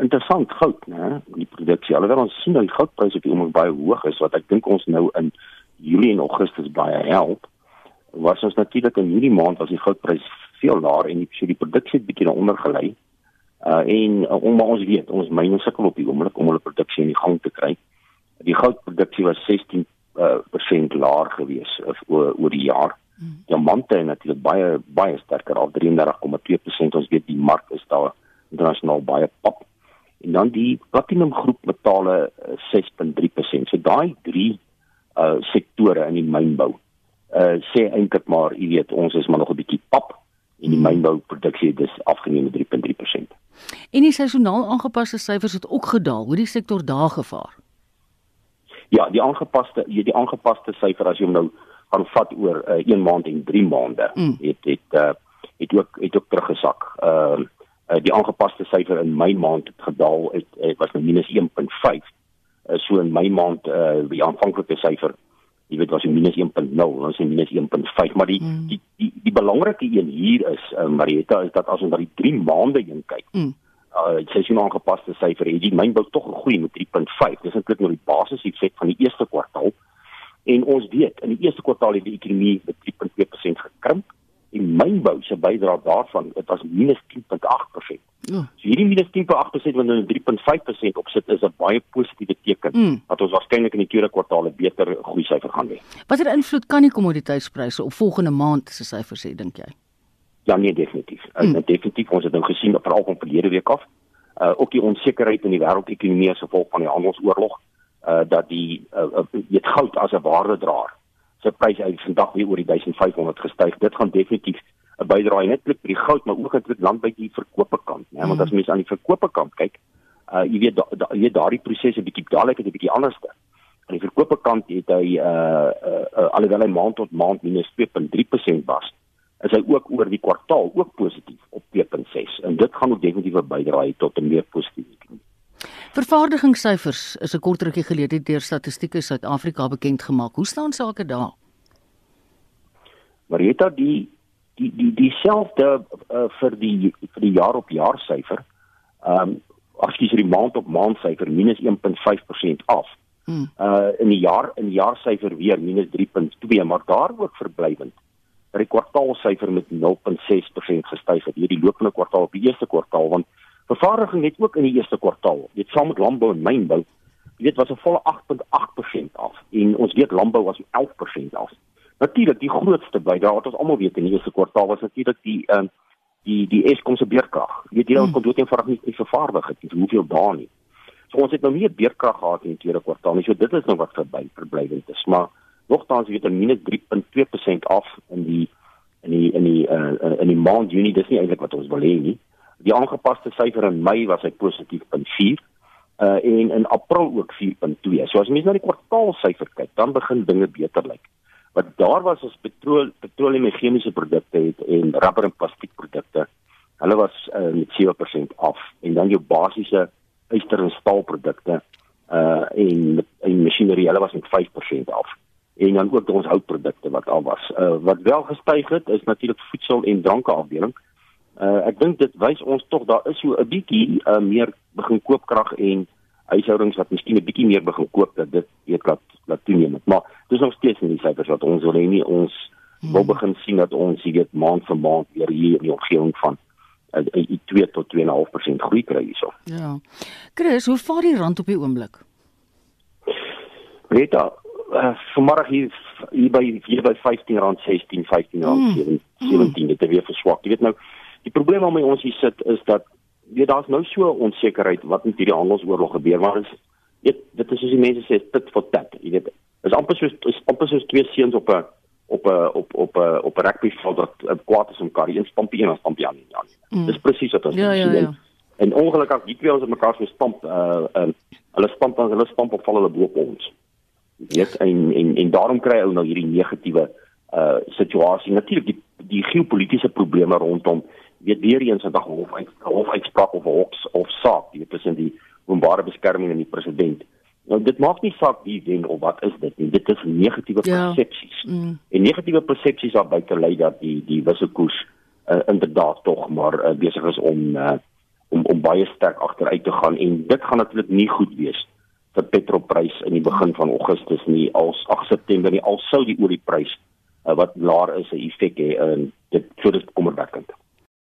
interessant goud, né? Die produksie. Alhoewel ons sien dat die goudpryse op die oomblik baie hoog is wat ek dink ons nou in Julie en Augustus baie help. Was ons natuurlik in hierdie maand was die goudprys veel laer en die so die produksie het bietjie daaronder gelei. Uh en uh, om ons weet, ons myne sukkel op die oomblik om hulle produksie in die gang te kry. Die goudproduksie was 16 uh, persent laer gewees uh, oor oor die jaar. Hmm. Diamante natuurlik baie baie sterker al 33,2%. Ons weet die mark is daar internasionaal baie pap. En dan die platinum groep metale 6.3%. So daai drie uh sektore in die mynbou. Uh sê eintlik maar, jy weet, ons is maar nog 'n bietjie pap en die mynbouproduksie dis afgeneem met 3.3%. En die seisoonaal aangepaste syfers het ook gedaal. Hoe die sektor daar gevaar? Ja, die aangepaste die aangepaste syfer as jy hom nou gaan vat oor 'n uh, 1 maand en 3 maande mm. het het uh, het ook het ook teruggesak. Ehm uh, uh, die aangepaste syfer in Mei maand het gedaal. Het, het was nou minus 1.5 uh, so in my maand uh, die aanvanklike syfer jy weet was minus 1.0 ons is minus 1.5 maar die, mm. die die die belangrike een hier is uh, Marieta is dat as ons na die 3 maande heen kyk mm. uh, sy sien aangepaste syfer het die mynbou tog gegroei met 3.5 dis eintlik nou die basis effek van die eerste kwartaal en ons weet in die eerste kwartaal het die ekonomie met 3.2% gekrimp mynbou se bydrae daarvan dit was minus 10.8%. Ja. So hierdie minus 10.8% wat nou 3.5% opsit is 'n baie positiewe teken mm. dat ons waarskynlik in die tweede kwartaal 'n beter groei syfer gaan hê. Watter invloed kan die kommoditeitspryse op volgende maand se syfers hê dink jy? Ja nee definitief. Mm. Uh, definitief ons het nou gesien op veral van verlede week af. Uh ook die onsekerheid in die wêreldekonomie as gevolg van die handelsoorlog uh dat die uh, uh, weet goud as 'n waardedraer se pryse uit vandag weer oor die 1500 gestyg. Dit gaan definitief 'n bydrae net vir die goud, maar ook eintlik landbou die verkope kant, né? Want as mense aan die verkope kant kyk, uh jy weet da, da, jy weet daardie proses 'n bietjie dadelik het 'n bietjie anderste. Aan die verkope kant het hy uh uh, uh alhoewel hy maand tot maand minus 2.3% was, is hy ook oor die kwartaal ook positief op 2.6 en dit gaan ook definitief 'n bydrae tot 'n meer positiewe ekonomie. Vervaardigingssyfers is 'n kort rukkie gelede deur Statistiek Suid-Afrika bekend gemaak. Hoe staan sake daar? Marieta die die die dieselfde uh, vir die vir die jaar op jaar syfer. Ehm um, as jy die maand op maand syfer minus 1.5% af. Hmm. Uh in die jaar in die jaar syfer weer minus 3.2, maar daar ook verblywend. Dat die kwartaal syfer met 0.6% gestyg het hierdie lopende kwartaal op die eerste kwartaal want Vervaardiging het ook in die eerste kwartaal, dit saam met landbou en mynbou, jy weet was 'n volle 8.8% af en ons weet landbou was 11% af. Natuurlik die grootste bydrae wat ons almal weet in die eerste kwartaal was natuurlik die ehm uh, die die Eskom se beerkrag. Jy weet jy hmm. kon dood eenvoudig nie, nie vervaardig het nie, hoeveel daar nie. So ons het nou nie beerkrag gehad in die tweede kwartaal nie. So dit is nou wat verby verblywend is, maar nogtans weet jy minus 3.2% af in die in die in die uh, in die maand Junie, dis nie eintlik wat ons wil hê nie. Die aangepaste syfer in Mei was hy positief punt 4 uh en in April ook 4.2. So as mens na die kwartaalsyfer kyk, dan begin dinge beter lyk. Wat daar was as petrol petroleum en chemiese produkte het en rubber en plastiekprodukte, hulle was uh, met 7% af en dan jou basiese yster en staalprodukte uh en en masjinerie, hulle was met 5% af. En dan ook ons houtprodukte wat al was. Uh wat wel gestyg het is natuurlik voedsel en dranke afdeling. Uh ek dink dit wys ons tog daar is so 'n bietjie uh, meer begin koopkrag en huishoudings wat miskien 'n bietjie meer begin koop dat dit weet laat laat toeneem. Maar dis nog steeds nie die syfers wat ons wil hê nie. Ons hmm. wil begin sien dat ons weet maand vir maand weer hier in die omgewing van uh, 2 tot 2.5% groei kry hierso. Ja. Chris, hoe vaar die rand op die oomblik? Weet jy, uh, vanmôre hier hier by hier by 15 rand 16 15 rand mm. 17 17 dit het weer verswak. Jy weet nou Die probleem waarmee ons hier sit is dat weet daar's nou so onsekerheid wat met hierdie handelsoorlog gebeur maar is weet dit is soos die mense sê tit for tat jy weet. Is amper soos is amper soos twee seuns op 'n op 'n op op 'n op 'n rugbyveld wat kwaad is om mekaar. Een stampie een stampie aan ja mm. dis presies wat ons ja, ja, ja. en ongelukkig die twee ons het mekaar so stamp uh, uh hulle stamp dan hulle stamp op val hulle bo op ons. Weet en en en daarom kry ou nou hierdie negatiewe uh situasie. Natuurlik die die geopolitiese probleme rondom weet weer eens 'n dag hof uit hof uitspraak of hoks of saak weet tussen die openbare beskerming en die president. Nou dit maak nie saak wie wen of wat is dit nie. Dit is negatiewe ja. persepsies. Mm. En negatiewe persepsies daar buite lei dat die die wisselkoers uh, inderdaad tog maar uh, besig is om uh, om om baie sterk agteruit te gaan en dit gaan natuurlik nie goed wees vir petrolprys in die begin van Augustus nie als 8 September nie al sou die olieprys uh, wat laer is 'n effek hê en dit so dis kommerwekkend